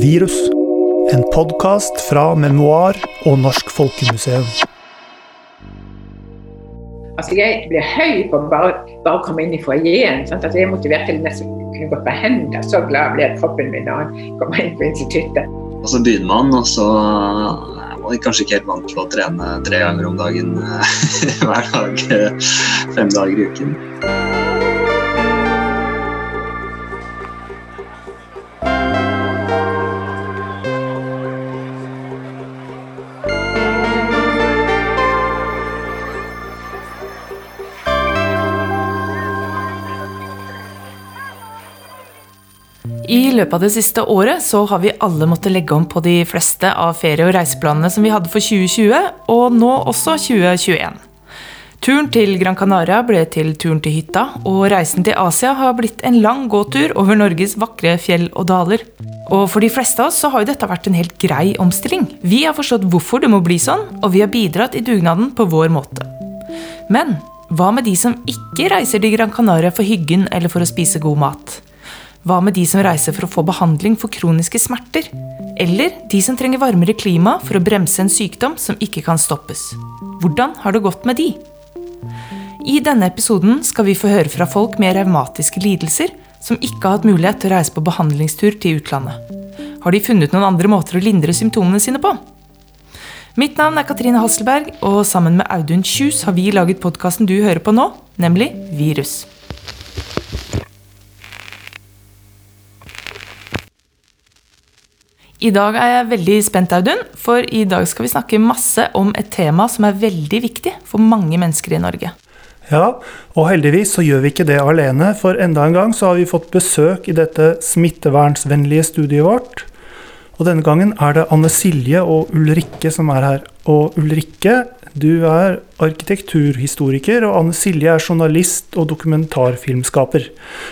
Virus. En podkast fra Memoar og Norsk Folkemuseum. Altså, jeg ble høy på bare, bare å komme inn i foajeen. Altså, jeg motiverte til nesten kunne gått på hendene. Så glad ble kroppen min da han kom inn på instituttet. Og så begynner man, og så man kanskje ikke helt vant til å trene tre ganger om dagen hver dag fem dager i uken. Løpet av det siste året så har vi alle måttet legge om på de fleste av ferie- og reiseplanene som vi hadde for 2020, og nå også 2021. Turen til Gran Canaria ble til turen til hytta, og reisen til Asia har blitt en lang gåtur over Norges vakre fjell og daler. Og for de fleste av oss så har jo dette vært en helt grei omstilling. Vi har forstått hvorfor det må bli sånn, og vi har bidratt i dugnaden på vår måte. Men hva med de som ikke reiser til Gran Canaria for hyggen eller for å spise god mat? Hva med de som reiser for å få behandling for kroniske smerter? Eller de som trenger varmere klima for å bremse en sykdom som ikke kan stoppes? Hvordan har det gått med de? I denne episoden skal vi få høre fra folk med revmatiske lidelser som ikke har hatt mulighet til å reise på behandlingstur til utlandet. Har de funnet noen andre måter å lindre symptomene sine på? Mitt navn er Katrine Hasselberg, og sammen med Audun Kjus har vi laget podkasten du hører på nå, nemlig Virus. I dag er jeg veldig spent, Audun, for i dag skal vi snakke masse om et tema som er veldig viktig for mange mennesker i Norge. Ja, og heldigvis så gjør vi ikke det alene, for enda en gang så har vi fått besøk i dette smittevernsvennlige studiet vårt. Og denne gangen er det Anne Silje og Ulrikke som er her. Og Ulrikke, du er arkitekturhistoriker, og Anne Silje er journalist og dokumentarfilmskaper.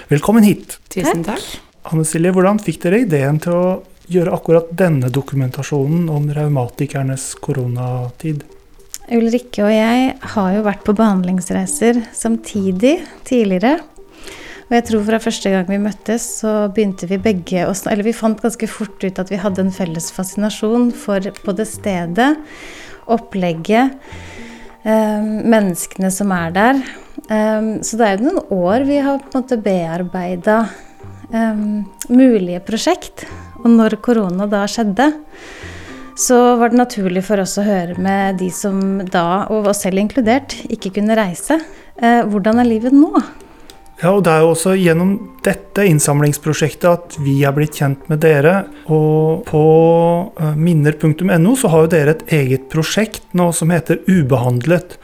Velkommen hit. Tusen takk. Anne Silje, hvordan fikk dere ideen til å gjøre akkurat denne dokumentasjonen om revmatikernes koronatid? Ulrikke og jeg har jo vært på behandlingsreiser samtidig tidligere. Og jeg tror fra første gang vi møttes, så begynte vi begge å Eller vi fant ganske fort ut at vi hadde en felles fascinasjon for både stedet, opplegget, eh, menneskene som er der. Eh, så det er jo noen år vi har på en måte bearbeida eh, mulige prosjekt. Og når korona da skjedde, så var det naturlig for oss å høre med de som da, og oss selv inkludert, ikke kunne reise. Eh, hvordan er livet nå? Ja, og Det er jo også gjennom dette innsamlingsprosjektet at vi er blitt kjent med dere. Og på minner.no så har jo dere et eget prosjekt nå som heter Ubehandlet.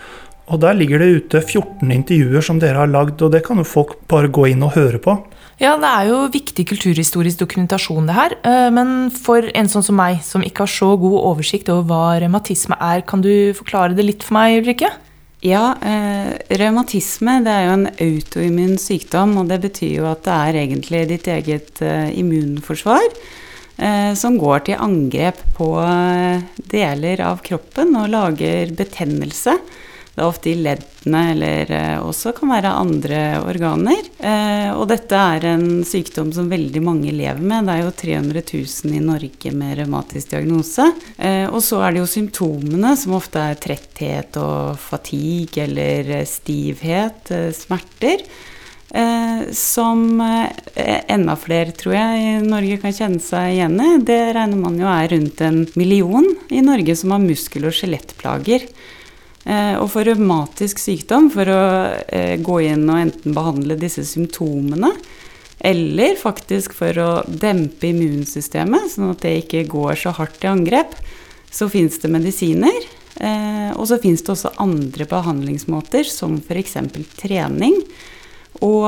Og Der ligger det ute 14 intervjuer som dere har lagd, og det kan jo folk bare gå inn og høre på. Ja, det er jo viktig kulturhistorisk dokumentasjon, det her. Men for en sånn som meg, som ikke har så god oversikt over hva revmatisme er, kan du forklare det litt for meg, Ulrikke? Ja, eh, revmatisme det er jo en autoimmun sykdom, og det betyr jo at det er egentlig ditt eget eh, immunforsvar eh, som går til angrep på deler av kroppen og lager betennelse. Det er ofte i leddene, eller også kan være andre organer. og dette er en sykdom som veldig mange lever med. Det er jo 300 000 i Norge med revmatisk diagnose. og så er det jo symptomene, som ofte er tretthet og fatigue eller stivhet, smerter. som enda flere, tror jeg, i Norge kan kjenne seg igjen i. Det regner man jo er rundt en million i Norge som har muskel- og skjelettplager. Og for revmatisk sykdom, for å eh, gå inn og enten behandle disse symptomene, eller faktisk for å dempe immunsystemet, sånn at det ikke går så hardt i angrep, så fins det medisiner. Eh, og så fins det også andre behandlingsmåter, som f.eks. trening. Og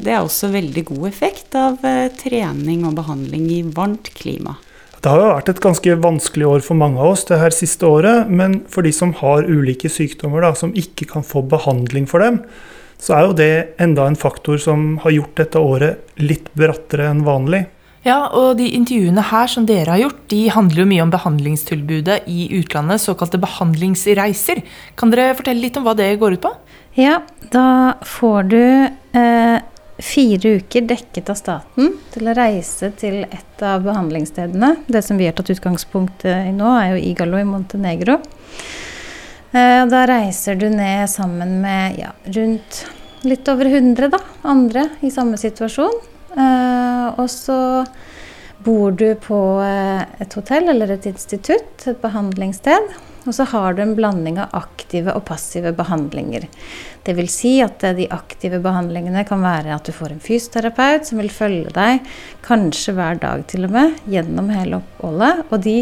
det er også veldig god effekt av eh, trening og behandling i varmt klima. Det har jo vært et ganske vanskelig år for mange av oss det her siste året. Men for de som har ulike sykdommer, da, som ikke kan få behandling for dem, så er jo det enda en faktor som har gjort dette året litt brattere enn vanlig. Ja, og de intervjuene her som dere har gjort, de handler jo mye om behandlingstilbudet i utlandet, såkalte behandlingsreiser. Kan dere fortelle litt om hva det går ut på? Ja, da får du eh, fire uker dekket av staten til å reise til et av behandlingsstedene. Det som vi har tatt utgangspunkt i nå, er jo Igalo i Montenegro. Eh, da reiser du ned sammen med ja, rundt litt over 100 da, andre i samme situasjon. Eh, og så bor du på eh, et hotell eller et institutt, et behandlingssted. Og så har du en blanding av aktive og passive behandlinger. Vil si at eh, de aktive behandlingene kan være at du får en fysioterapeut som vil følge deg kanskje hver dag til og med gjennom hele oppholdet. Og de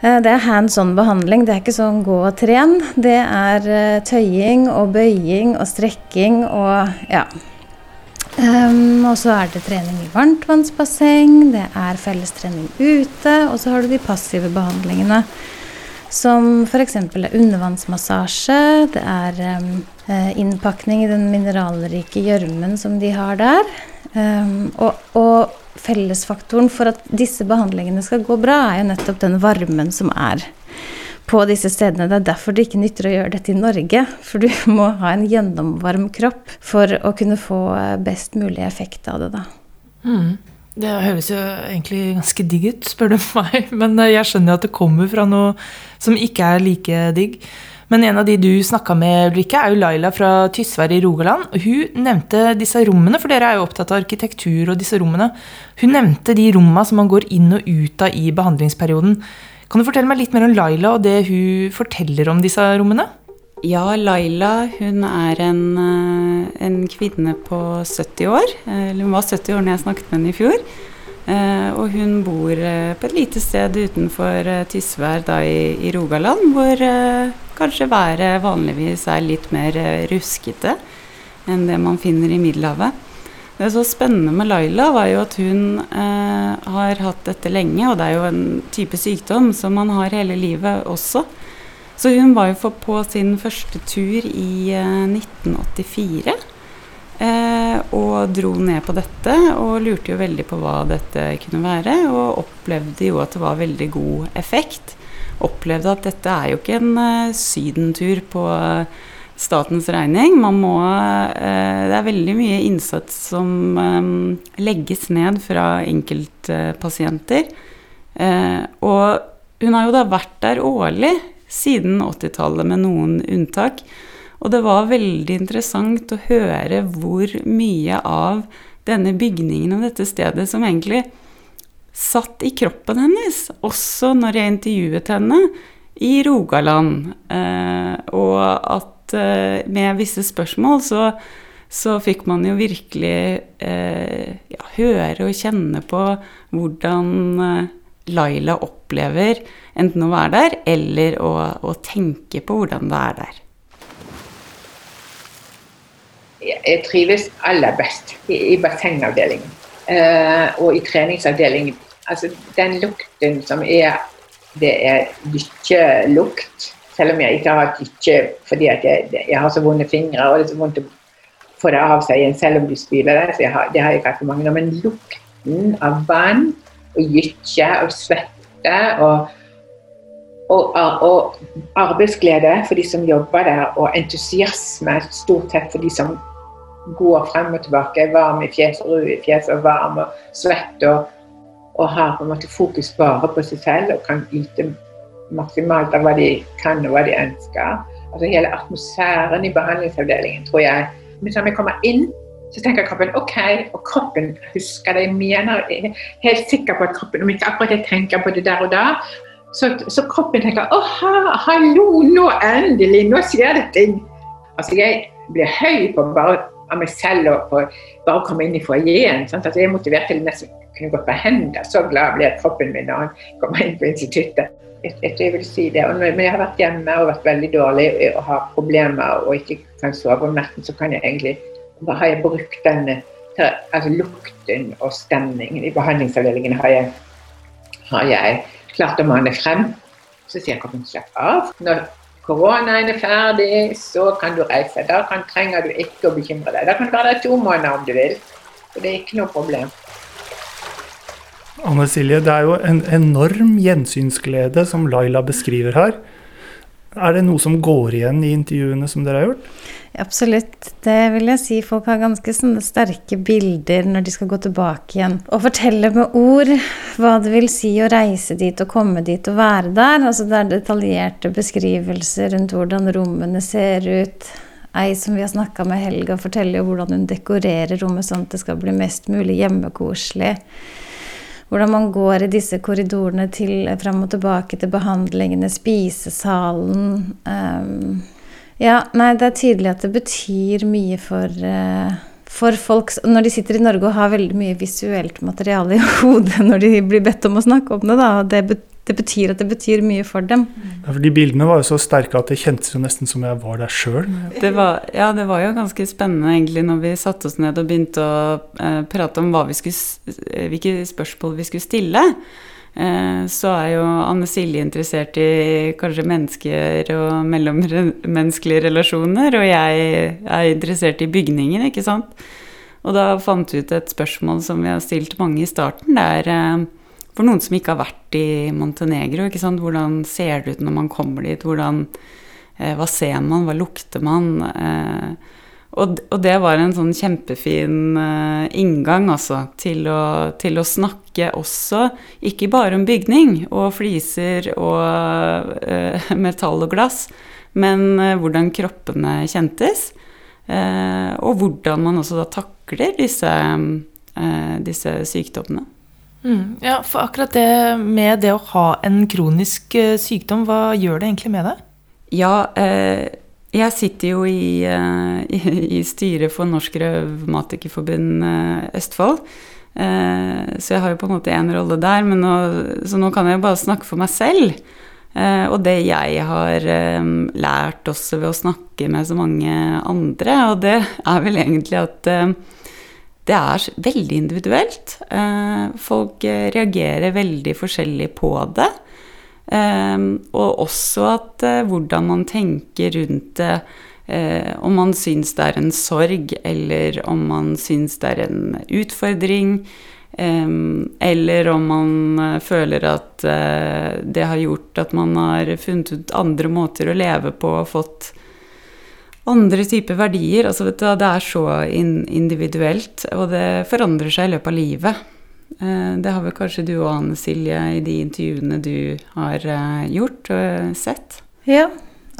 det er hands on behandling. Det er ikke sånn gå og tren. Det er tøying og bøying og strekking og ja, Um, og så er det trening i varmtvannsbasseng, det er fellestrening ute, og så har du de passive behandlingene. Som f.eks. er undervannsmassasje, det er um, innpakning i den mineralrike gjørmen som de har der. Um, og, og, fellesfaktoren for at disse behandlingene skal gå bra, er jo nettopp den varmen som er på disse stedene. Det er derfor det ikke nytter å gjøre dette i Norge. For du må ha en gjennomvarm kropp for å kunne få eh, best mulig effekt av det, da. Mm. Det høres jo egentlig ganske digg ut, spør du meg. Men eh, jeg skjønner at det kommer fra noe som ikke er like digg. Men en av de du snakka med, Ulrikke, er jo Laila fra Tysvær i Rogaland. Hun nevnte disse rommene, for dere er jo opptatt av arkitektur og disse rommene. Hun nevnte de rommene som man går inn og ut av i behandlingsperioden. Kan du fortelle meg litt mer om Laila og det hun forteller om disse rommene? Ja, Laila hun er en, eh, en kvinne på 70 år. Eller hun var 70 år når jeg snakket med henne i fjor. Eh, og hun bor eh, på et lite sted utenfor Tysvær da i, i Rogaland, hvor kanskje været vanligvis er litt mer ruskete enn det man finner i Middelhavet. Det så spennende med Laila, var jo at hun eh, har hatt dette lenge, og det er jo en type sykdom som man har hele livet også. Så hun var jo på sin første tur i eh, 1984. Eh, og dro ned på dette og lurte jo veldig på hva dette kunne være. Og opplevde jo at det var veldig god effekt. Opplevde at dette er jo ikke en eh, sydentur på statens regning. Må eh, Det er veldig mye innsats som eh, legges ned fra enkeltpasienter. Eh, og hun har jo da vært der årlig siden 80-tallet, med noen unntak. Og det var veldig interessant å høre hvor mye av denne bygningen og dette stedet som egentlig satt i kroppen hennes, også når jeg intervjuet henne i Rogaland. og at uh, med visse spørsmål så, så, fikk man jo virkelig uh, ja, høre og kjenne på hvordan Laila opplever enten å være der, eller å, å tenke på hvordan det er der. Jeg trives aller best i, bassengavdelingen og i treningsavdelingen. Altså, den lukten som er Det er lykkelukt selv om jeg ikke har ikke fordi at jeg, jeg har så vonde fingre og det er så vondt å få det av seg igjen selv om du spyler det. så har, Det har jeg ikke hatt for mange Men lukten av vann og gytje og svette og, og, og, arbeidsglede for de som jobber der, og entusiasme stort sett for de som går frem og tilbake, varm i fjeset, rød i fjes og varm og svett. og og har på en måte fokus bare på seg selv og kan yte maksimalt av hva de kan og hva de ønsker. Altså Hele atmosfæren i behandlingsavdelingen, tror jeg. Men når vi kommer inn, så tenker kroppen OK, og kroppen husker det. Jeg mener jeg er helt sikker på at kroppen Om ikke akkurat jeg tenker på det der og da, så, så kroppen tenker å, hallo, nå endelig, nå skjer det ting. Altså Jeg blir høy på bare av meg selv og på bare å komme inn i foajeen. Altså, jeg er motivert til nesten kunne gått på hendene. Så glad blir kroppen min når han kommer inn på instituttet jeg, jeg vil si det. Men jeg har vært hjemme og vært veldig dårlig og har problemer og ikke kan sove om natten, så kan jeg egentlig har jeg brukt denne altså lukten og stemningen i behandlingsavdelingen har jeg, har jeg klart å mane frem. Så sier kroppen slapp av. Når koronaen er ferdig, så kan du reise. Da kan, trenger du ikke å bekymre deg. Da kan du være der to måneder om du vil. Så det er ikke noe problem. Anne Silje, det er jo en enorm gjensynsglede som Laila beskriver her. Er det noe som går igjen i intervjuene som dere har gjort? Absolutt. Det vil jeg si. Folk har ganske sterke bilder når de skal gå tilbake igjen og fortelle med ord hva det vil si å reise dit og komme dit og være der. Altså det er detaljerte beskrivelser rundt hvordan rommene ser ut. Ei som vi har snakka med Helga, forteller jo hvordan hun dekorerer rommet sånn at det skal bli mest mulig hjemmekoselig. Hvordan man går i disse korridorene til, fram og tilbake til behandlingene, spisesalen. Um, ja, nei, det er tydelig at det betyr mye for, uh, for folk når de sitter i Norge og har veldig mye visuelt materiale i hodet når de blir bedt om å snakke om det. Da. Det, det betyr at det betyr mye for dem. Ja, for De bildene var jo så sterke at det kjentes jo nesten som jeg var der sjøl. Ja, det var jo ganske spennende egentlig når vi satte oss ned og begynte å uh, prate om vi skulle, hvilke spørsmål vi skulle stille. Eh, så er jo Anne Silje interessert i kanskje mennesker og mellommenneskelige relasjoner, og jeg er interessert i bygningen, ikke sant. Og da fant vi ut et spørsmål som vi har stilt mange i starten. Det er eh, for noen som ikke har vært i Montenegro, ikke sant. Hvordan ser det ut når man kommer dit? Hvordan, eh, hva ser man? Hva lukter man? Og, og, det var en sånn kjempefin uh, inngang, altså, til å, til å, snakke også, ikke bare om bygning og fliser og uh, metall og glass, men uh, hvordan kroppene kjentes. og hvordan man også da takler disse, disse sykdommene. Mm, ja, for akkurat det med det å ha en kronisk sykdom, hva gjør det egentlig med deg? Ja, eh, jeg sitter jo i, uh, i, i styret for Norsk Revmatikerforbund uh, Østfold. Uh, så jeg har jo på en måte én rolle der, nå, så nå kan jeg jo bare snakke for meg selv. og det jeg har lært også ved å snakke med så mange andre, og det er vel egentlig at det er veldig individuelt. folk reagerer veldig forskjellig på det. Ehm, og også at eh, hvordan man tenker rundt det. Eh, om man syns det er en sorg, eller om man syns det er en utfordring. Ehm, eller om man eh, føler at det har gjort at man har funnet ut andre måter å leve på og fått andre typer verdier. Altså, du, det er så individuelt, og det forandrer seg i løpet av livet. Eh, det har vel kanskje du og Anne Silje i de intervjuene du har eh, gjort og sett? Ja,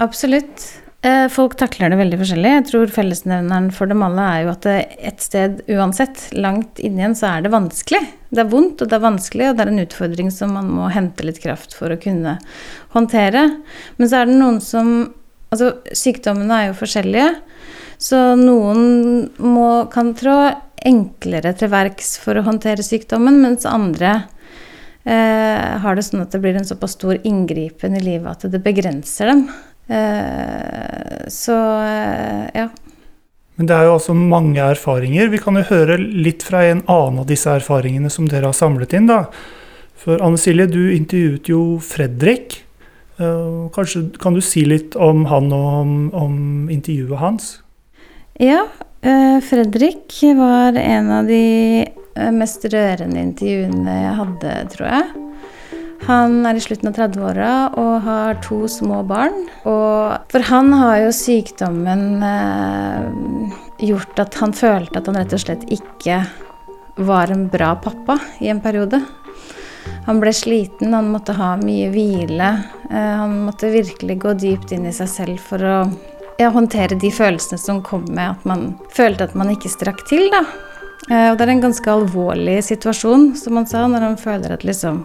absolutt. Eh, folk takler det veldig forskjellig. Jeg tror fellesnevneren for dem alle er jo at et sted uansett, langt inni en, så er det vanskelig. Det er vondt, og det er vanskelig, og det er en utfordring som man må hente litt kraft for å kunne håndtere. Men så er det noen som Altså, sykdommene er jo forskjellige, så noen må, kan trå enklere til verks for å håndtere sykdommen, mens andre eh, har det sånn at det blir en såpass stor inngripen i livet at det begrenser dem. Eh, så eh, ja. Men det er jo også mange erfaringer. Vi kan jo høre litt fra en annen av disse erfaringene som dere har samlet inn. da. For Anne Silje, du intervjuet jo Fredrik. Eh, kanskje kan du si litt om han og om, om intervjuet hans? Ja, Fredrik var en av de eh, mest rørende intervjuene jeg hadde, tror jeg. Han er i slutten av 30-åra og har to små barn. Og for han har jo sykdommen eh, gjort at han følte at han rett og slett ikke var en bra pappa i en periode. Han ble sliten, han måtte ha mye hvile. Eh, han måtte virkelig gå dypt inn i seg selv for å håndtere de følelsene som kom med at man følte at man ikke strakk til. da. Eh, og det er en ganske alvorlig situasjon, som han sa, når han føler at liksom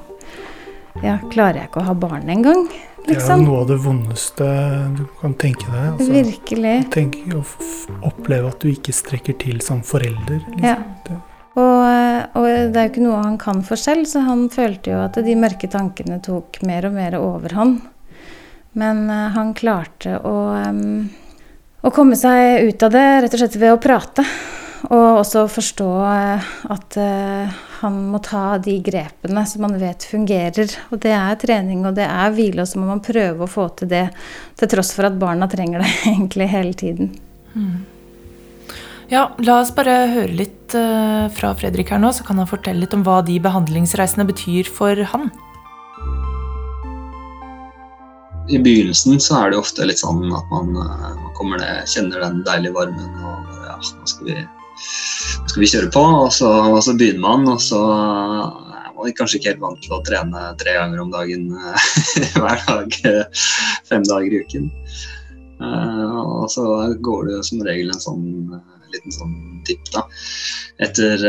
Ja, klarer jeg ikke å ha barn engang? Liksom. Det er jo noe av det vondeste du kan tenke deg. Altså, Virkelig. Tenk, å oppleve at du ikke strekker til som forelder. Liksom. Ja. Og, og, det er jo ikke noe han kan for selv, så han følte jo at de mørke tankene tok mer og mer overhånd. Men uh, han klarte å um, å komme seg ut av det rett og slett ved å prate. Og også forstå eh, at eh, han må ta de grepene som man vet fungerer. Og det er trening, og det er hvile, og så må man prøve å få til det. Til tross for at barna trenger det egentlig hele tiden. Mm. Ja, la oss bare høre litt uh, fra Fredrik her nå, så kan han fortelle litt om hva de behandlingsreisene betyr for han. I begynnelsen så er det ofte litt sånn at man, man kommer ned, kjenner den deilige varmen og ja, nå skal vi, skal vi kjøre på. Og så, og så begynner man, og så er man kanskje ikke helt vant til å trene tre ganger om dagen hver dag fem dager i uken. Og så går det som regel en sånn liten sånn tipp, da. Etter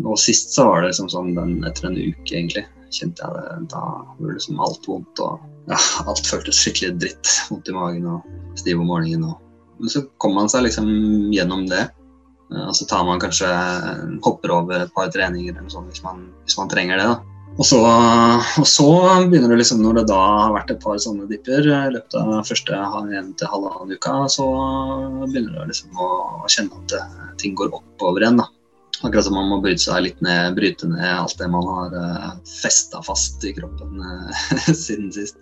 Og sist så var det liksom sånn den, etter en uke, egentlig. Kjente jeg det. Da var liksom alt vondt og ja, alt føltes skikkelig dritt. Vondt i magen og stiv om morgenen. Og, men så kommer man seg liksom gjennom det. Uh, og så tar man kanskje hopper over et par treninger eller sånn hvis man, hvis man trenger det. da. Og så, og så, begynner det liksom, når det da har vært et par sånne dipper i løpet av første en til halvannen uka, så begynner det liksom å kjenne at ting går oppover igjen. da. Akkurat som man må bryte seg litt ned, bryte ned alt det man har uh, festa fast i kroppen uh, siden sist.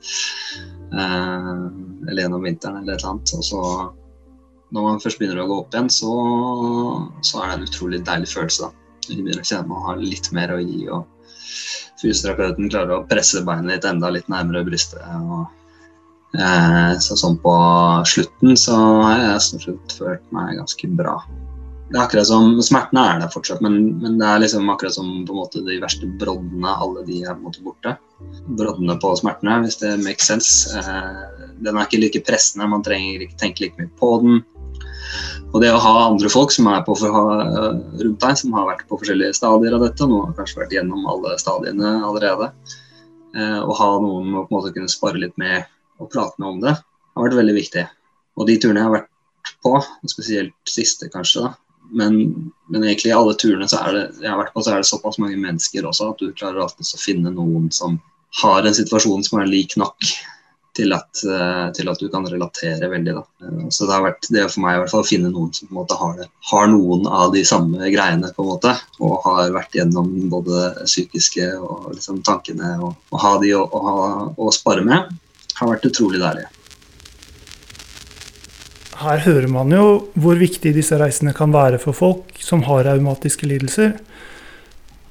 Uh, eller gjennom vinteren eller et eller annet. Og så når man først begynner å gå opp igjen, så, så er det en utrolig deilig følelse. da. Man begynner å kjenne man har litt mer å gi. og fysioterapeuten klarer å presse beinet litt enda litt nærmere brystet. Og, uh, så sånn på slutten så har jeg stort sett følt meg ganske bra. Det er akkurat som, Smertene er der fortsatt, men, men, det er liksom akkurat som på en måte de verste broddene. Alle de er på en måte borte. Broddene på smertene, hvis det makes sense. Eh, den er ikke like pressende, man trenger ikke tenke like mye på den. Og det å ha andre folk som er på for, rundt deg, som har vært på forskjellige stadier av dette, noen har kanskje vært gjennom alle stadiene allerede, eh, og ha noen å på en måte kunne spare litt med og prate med om det, har vært veldig viktig. Og de turene jeg har vært på, spesielt siste kanskje, da, men, men egentlig i alle turene så er det, jeg har vært på, så er det såpass mange mennesker også at du klarer alltid å finne noen som har en situasjon som er lik nok til at, eh, til at, du kan relatere veldig. Da. Eh, så det har vært det for meg i hvert fall å finne noen som på en måte har, det, har noen av de samme greiene, på en måte, og har vært gjennom både psykiske og liksom tankene. Og, og ha de å, å, å, spare med har vært utrolig deilig. Her hører man jo hvor viktig disse reisene kan være for folk som har raumatiske lidelser.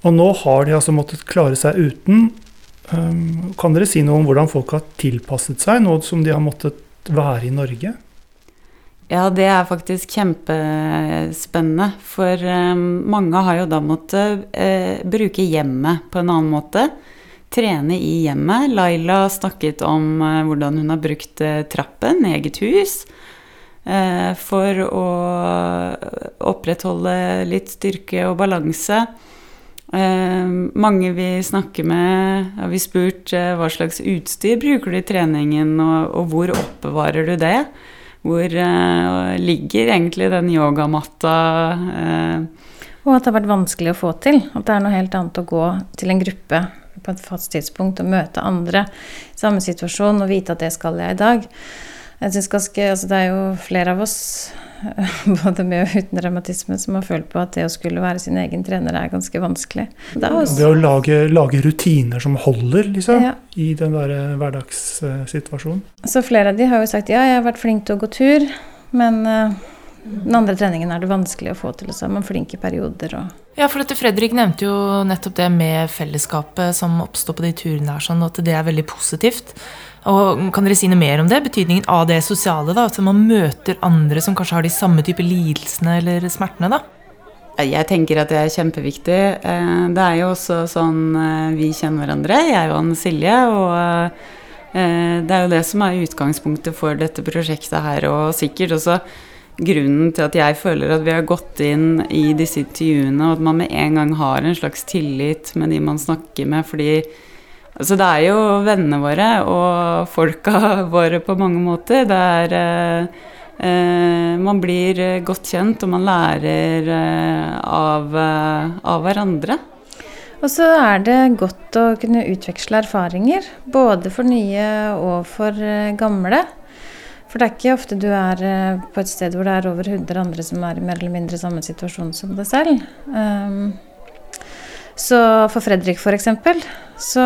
Og nå har de altså måttet klare seg uten, Ehm, kan dere si noe om hvordan folk har tilpasset seg, nå som de har måttet være i Norge? Ja, det er faktisk kjempespennende. For um, mange har jo da måttet uh, bruke hjemmet på en annen måte. Trene i hjemmet. Laila snakket om uh, hvordan hun har brukt uh, trappen, eget hus, for å opprettholde litt styrke og balanse. Eh, mange vi snakker med, har vi spurt eh, hva slags utstyr bruker du i treningen, og, hvor oppbevarer du det? Hvor eh, ligger egentlig den yogamatta? Eh? Og at det har vært vanskelig å få til. At det er noe helt annet å gå til en gruppe på et fast tidspunkt og møte andre i samme situasjon og vite at det skal jeg i dag. Jeg synes ganske, altså Det er jo flere av oss både med og uten revmatisme, som har følt på at det å skulle være sin egen trener er ganske vanskelig. Det, også... det å lage, lage, rutiner som holder, liksom, ja. i den der hverdagssituasjonen. Så flere av de har jo sagt ja, jeg har vært flink til å gå tur, men uh, den andre treningen er det vanskelig å få til, så er man flink i perioder. Og... Ja, for dette Fredrik nevnte jo nettopp det med fellesskapet som oppstår på de turene her, sånn at det er veldig positivt. Og Kan dere si noe mer om det? Betydningen av det sosiale? da, At man møter andre som kanskje har de samme type lidelsene eller smertene? da? Jeg tenker at det er kjempeviktig. Eh, det er jo også sånn eh, vi kjenner hverandre, jeg og Anne Silje. Og eh, det er jo det som er utgangspunktet for dette prosjektet her, og sikkert også grunnen til at jeg føler at vi har gått inn i disse intervjuene, og at man med en gang har en slags tillit med de man snakker med, fordi Altså det er jo vennene våre og folka våre på mange måter. Det er eh, eh, Man blir godt kjent, og man lærer eh, av, eh, av, hverandre. Og så er det godt å kunne utveksle erfaringer, både for nye og for eh, gamle. For det er ikke ofte du er på et sted hvor det er over 100 andre som er i mer eller mindre samme situasjon som deg selv. Um, så for Fredrik f.eks. så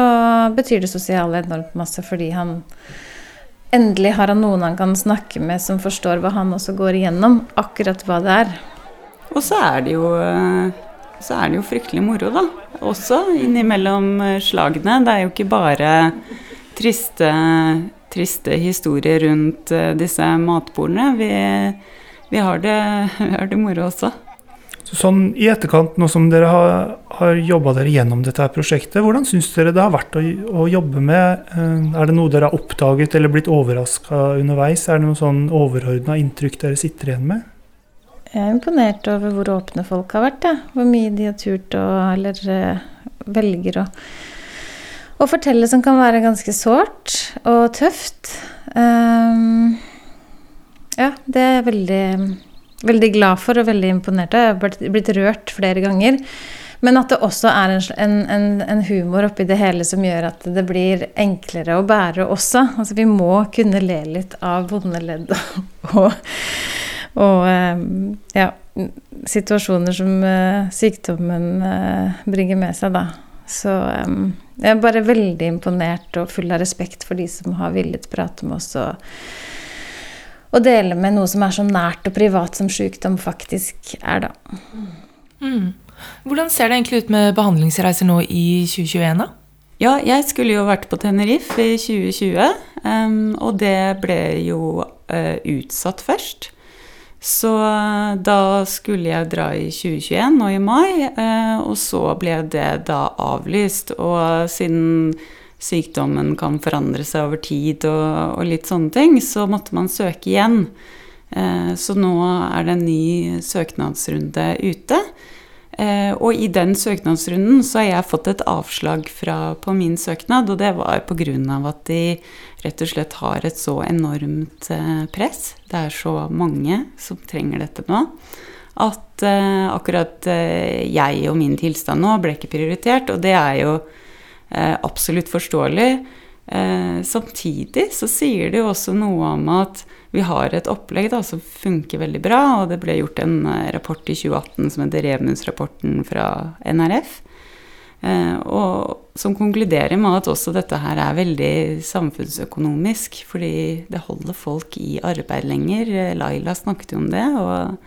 betyr det sosiale enormt masse fordi han endelig har han noen han kan snakke med som forstår hva han også går igjennom, akkurat hva det er. Og så er det jo, så er det jo fryktelig moro, da. Også innimellom slagene. Det er jo ikke bare triste triste historier rundt uh, disse matbordene. Vi, vi, har det, vi har det moro også. Så sånn I etterkant, nå som dere har, har jobba dere gjennom dette prosjektet, hvordan syns dere det har vært å, å, jobbe med? Uh, er det noe dere har oppdaget eller blitt overraska underveis? Er det noe sånn overordna inntrykk dere sitter igjen med? Jeg er imponert over hvor åpne folk har vært. Ja. Hvor mye de har turt å Eller uh, velger å, å, fortelle som kan være ganske sårt og tøft. Um, ja, det er veldig, veldig glad for og veldig imponert. Jeg har blitt, rørt flere ganger. Men at det også er en, en, en, humor oppi det hele som gjør at det blir enklere å bære også. Altså vi må kunne le litt av vonde ledd og og eh, ja, situasjoner som eh, sykdommen eh, bringer med seg, da. Så jeg er bare veldig imponert og full av respekt for de som har villet prate med oss og, og dele med noe som er så nært og privat som sykdom faktisk er, da. Mm. Hvordan ser det egentlig ut med behandlingsreiser nå i 2021, da? Ja, jeg skulle jo vært på Tenerife i 2020, um, og det ble jo uh, utsatt først. Så eh, da skulle jeg dra i 2021, nå i mai, eh, og så ble det da avlyst. Og siden sykdommen kan forandre seg over tid og, og litt sånne ting, så måtte man søke igjen. Eh, så nå er det en ny søknadsrunde ute. Eh, og i den søknadsrunden så har jeg fått et avslag fra, på min søknad, og det var pga. at de rett og slett har et så enormt eh, press. Det er så mange som trenger dette nå. At akkurat jeg og min tilstand nå ble ikke prioritert, og det er jo absolutt forståelig. samtidig så sier det jo også noe om at vi har et opplegg da, som funker veldig bra, og det ble gjort en eh, rapport i 2018 som heter Remundsrapporten fra NRF. Eh, og som konkluderer med at også dette her er veldig samfunnsøkonomisk, fordi det holder folk i arbeid lenger. Laila snakket jo om det, og,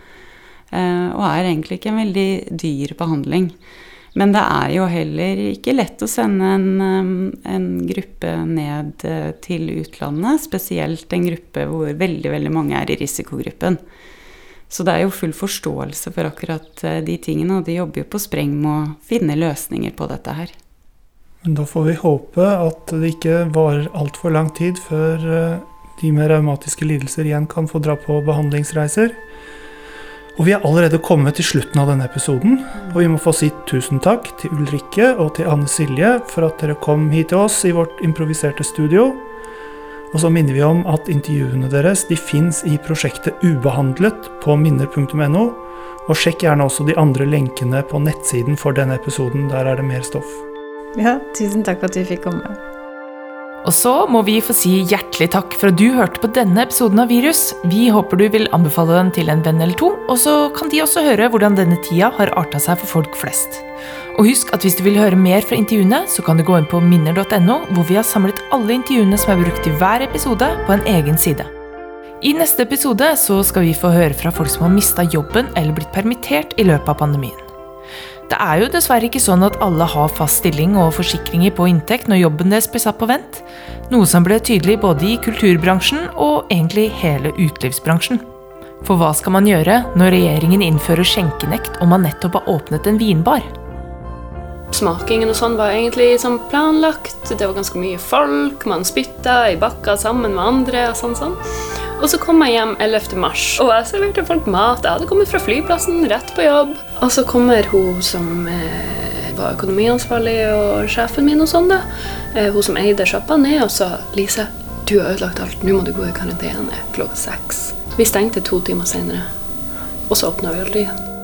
eh, og er egentlig ikke en veldig dyr behandling. Men det er jo heller ikke lett å sende en, en, gruppe ned eh, til utlandet, spesielt en gruppe hvor veldig, veldig mange er i risikogruppen. Så det er jo full forståelse for akkurat eh, de tingene, og de jobber jo på spreng med å finne løsninger på dette her. Men da får vi håpe at det ikke varer altfor lang tid før eh, de med raumatiske lidelser igjen kan få dra på behandlingsreiser. Og vi er allerede kommet til slutten av denne episoden, og vi må få si tusen takk til Ulrikke og til Anne Silje for at dere kom hit til oss i vårt improviserte studio. Og så minner vi om at intervjuene deres de fins i prosjektet Ubehandlet på minner.no. Og sjekk gjerne også de andre lenkene på nettsiden for denne episoden. Der er det mer stoff. Ja, tusen takk for at vi fikk komme. Og så må vi få si hjertelig takk for at du hørte på denne episoden av Virus. Vi håper du vil anbefale den til en venn eller to, og så kan de også høre hvordan denne tida har arta seg for folk flest. Og husk at hvis du vil høre mer fra intervjuene, så kan du gå inn på minner.no, hvor vi har samlet alle intervjuene som er brukt i hver episode, på en egen side. I neste episode så skal vi få høre fra folk som har mista jobben eller blitt permittert i løpet av pandemien. Det er jo dessverre ikke sånn at alle har fast stilling og forsikringer på inntekt når jobben deres blir satt på vent, noe som ble tydelig både i kulturbransjen og egentlig hele utelivsbransjen. For hva skal man gjøre når regjeringen innfører skjenkenekt og man nettopp har åpnet en vinbar? Smakingen og sånn var egentlig sånn planlagt. Det var ganske mye folk, man spytta i bakka sammen med andre. og sånn sånn. Og så kom jeg hjem 11. mars, og jeg serverte folk mat. Jeg hadde kommet fra flyplassen, rett på jobb. Og så kommer hun som eh, var økonomiansvarlig og sjefen min og sånn, da. Eh, hun som eide sjappa, ned og sa Lise, du har ødelagt alt. Nå må du gå i karantene klokka seks. Vi stengte to timer senere, og så åpna vi aldri igjen.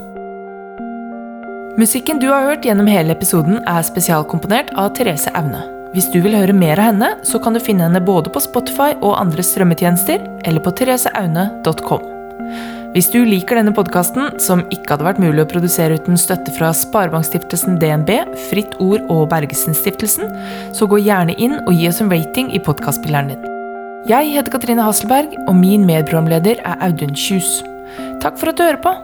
Musikken du har hørt gjennom hele episoden, er spesialkomponert av Therese Aune. Hvis du vil høre mer av henne, så kan du finne henne både på Spotify og andre strømmetjenester, eller på thereseaune.com. Hvis du liker denne podkasten, som ikke hadde vært mulig å produsere uten støtte fra Sparebankstiftelsen DNB, Fritt Ord og Bergesen-stiftelsen, så gå gjerne inn og gi oss en rating i podkastspilleren din. Jeg heter Katrine Hasselberg, og min medprogramleder er Audun Kjus. Takk for at du hører på!